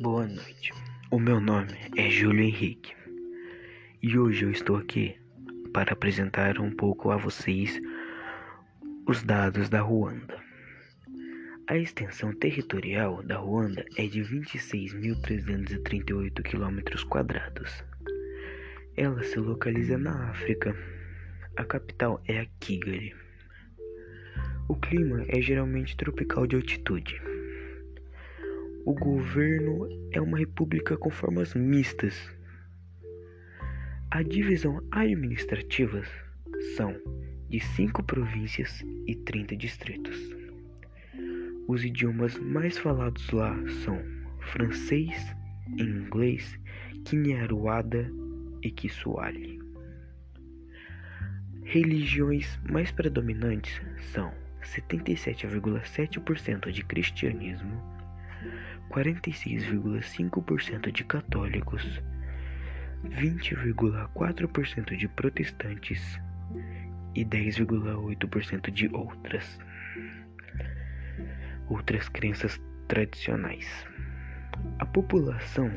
Boa noite. O meu nome é Júlio Henrique e hoje eu estou aqui para apresentar um pouco a vocês os dados da Ruanda. A extensão territorial da Ruanda é de 26.338 km. Ela se localiza na África. A capital é a Kigali. O clima é geralmente tropical de altitude. O governo é uma república com formas mistas. A divisão administrativa são de cinco províncias e 30 distritos. Os idiomas mais falados lá são francês, inglês, Kinyarwanda e Kiswahili. Religiões mais predominantes são 77,7% de cristianismo, 46,5% de católicos, 20,4% de protestantes e 10,8% de outras outras crenças tradicionais. A população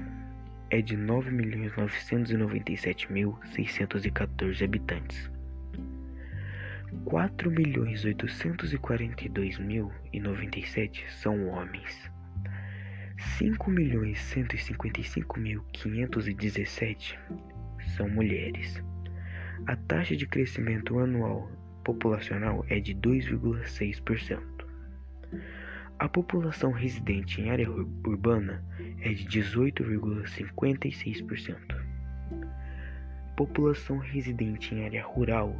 é de 9.997.614 habitantes. 4.842.097 são homens. 5.155.517 são mulheres. A taxa de crescimento anual populacional é de 2,6%. A população residente em área urbana é de 18,56%. População residente em área rural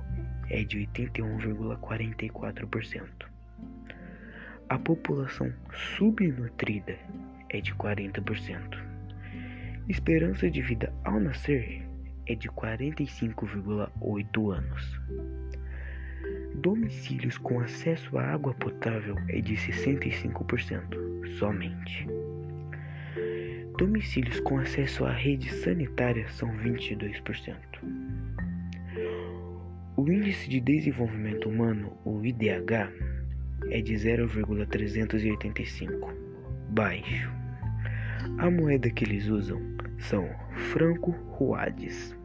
é de 81,44%. A população subnutrida é de 40%. Esperança de vida ao nascer é de 45,8 anos. Domicílios com acesso à água potável é de 65% somente. Domicílios com acesso à rede sanitária são 22%. O Índice de Desenvolvimento Humano, o IDH, é de 0,385, baixo. A moeda que eles usam são franco ruades.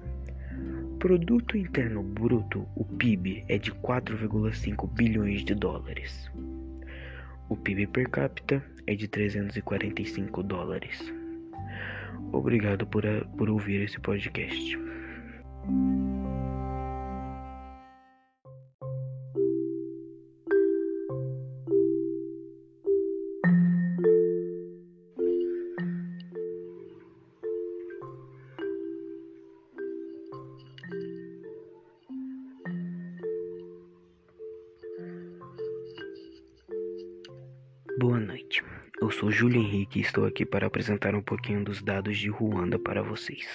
Produto Interno Bruto, o PIB, é de 4,5 bilhões de dólares. O PIB per capita é de 345 dólares. Obrigado por, por ouvir esse podcast. Boa noite. Eu sou Júlio Henrique e estou aqui para apresentar um pouquinho dos dados de Ruanda para vocês.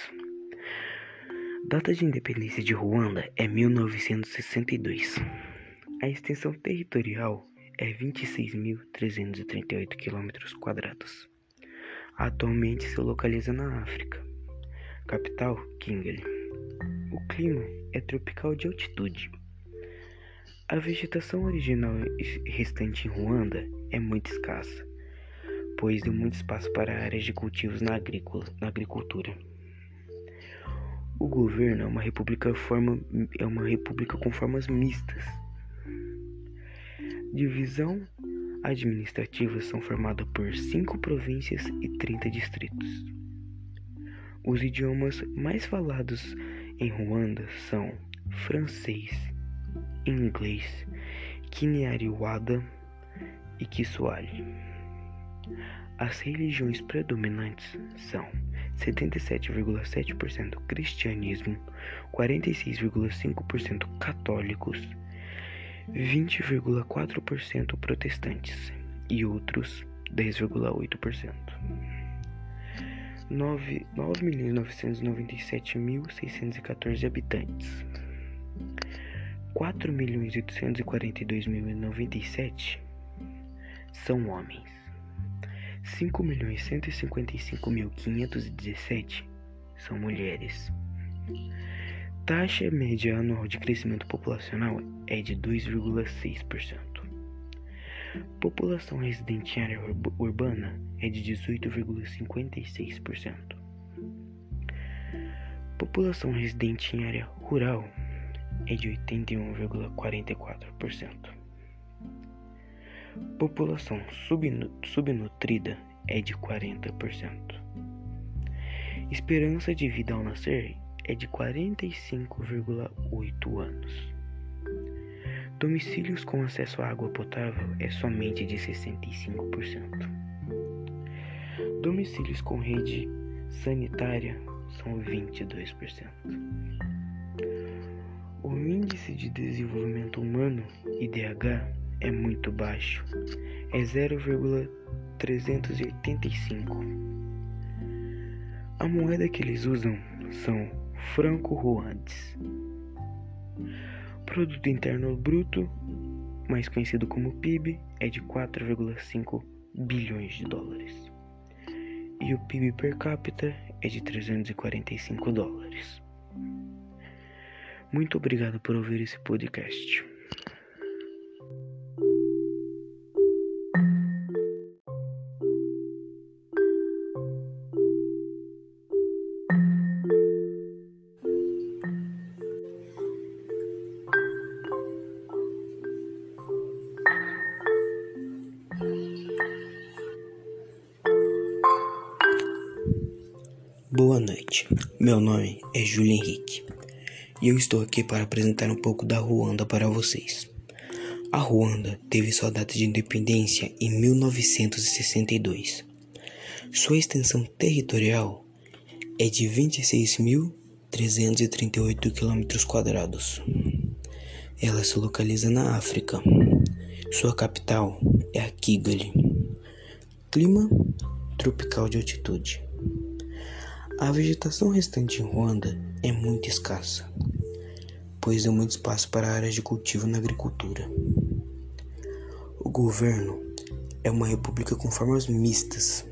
Data de independência de Ruanda é 1962. A extensão territorial é 26.338 km. Atualmente se localiza na África. Capital, Kigali. O clima é tropical de altitude. A vegetação original restante em Ruanda é muito escassa, pois deu muito espaço para áreas de cultivos na, agricultura. O governo é uma república, forma, é uma república com formas mistas. Divisão administrativa são formadas por cinco províncias e 30 distritos. Os idiomas mais falados em Ruanda são francês, inglês, Kinyarwanda e Kiswahili. As religiões predominantes são 77,7% cristianismo, 46,5% católicos, 20,4% protestantes e outros 10,8%. 9.997.614 habitantes. 4.842.097 são homens. 5.155.517 são mulheres. Taxa média anual de crescimento populacional é de 2,6%. População residente em área urbana é de 18,56%. População residente em área rural é de 81,44%. População subnutrida é de 40%. Esperança de vida ao nascer é de 45,8 anos. Domicílios com acesso à água potável é somente de 65%. Domicílios com rede sanitária são 22%. O índice de desenvolvimento humano, IDH, é muito baixo, é 0,385. A moeda que eles usam são franco-ruandes. Produto Interno Bruto, mais conhecido como PIB, é de 4,5 bilhões de dólares. E o PIB per capita é de 345 dólares. Muito obrigado por ouvir esse podcast. Boa noite, meu nome é Júlio Henrique e eu estou aqui para apresentar um pouco da Ruanda para vocês. A Ruanda teve sua data de independência em 1962. Sua extensão territorial é de 26.338 km. Ela se localiza na África. Sua capital é a Kigali. Clima tropical de altitude. A vegetação restante em Ruanda é muito escassa, pois há muito espaço para áreas de cultivo na agricultura. O governo é uma república com formas mistas.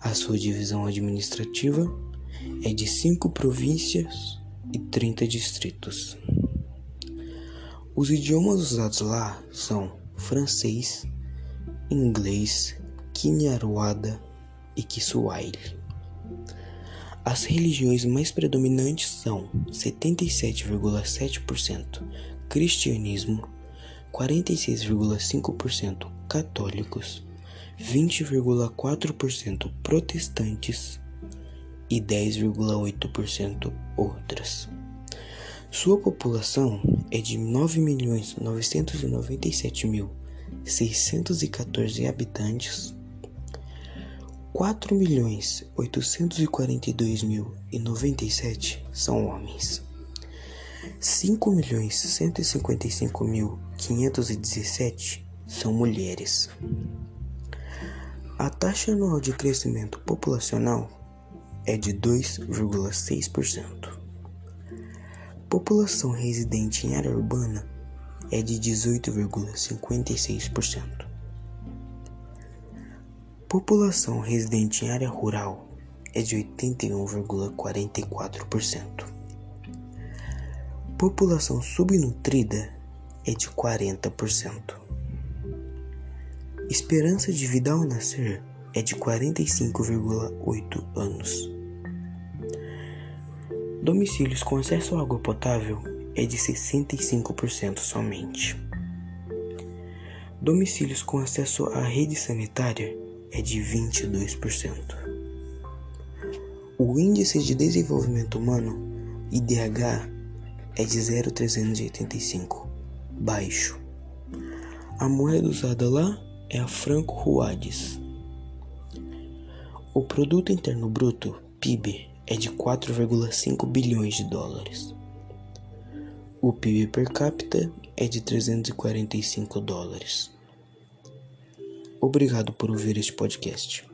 A sua divisão administrativa é de cinco províncias e 30 distritos. Os idiomas usados lá são francês, inglês, Kinyarwanda e Kiswahili. As religiões mais predominantes são 77,7% cristianismo, 46,5% católicos, 20,4% protestantes e 10,8% outras. Sua população é de 9.997.614 habitantes 4.842.097 são homens. 5.155.517 são mulheres. A taxa anual de crescimento populacional é de 2,6%. População residente em área urbana é de 18,56%. População residente em área rural é de 81,44%. População subnutrida é de 40%. Esperança de vida ao nascer é de 45,8 anos. Domicílios com acesso à água potável é de 65% somente. Domicílios com acesso à rede sanitária é de 22%. O Índice de Desenvolvimento Humano, IDH, é de 0,385, baixo. A moeda usada lá é a franco ruades. O produto interno bruto, PIB, é de 4,5 bilhões de dólares. O PIB per capita é de 345 dólares. Obrigado por ouvir este podcast.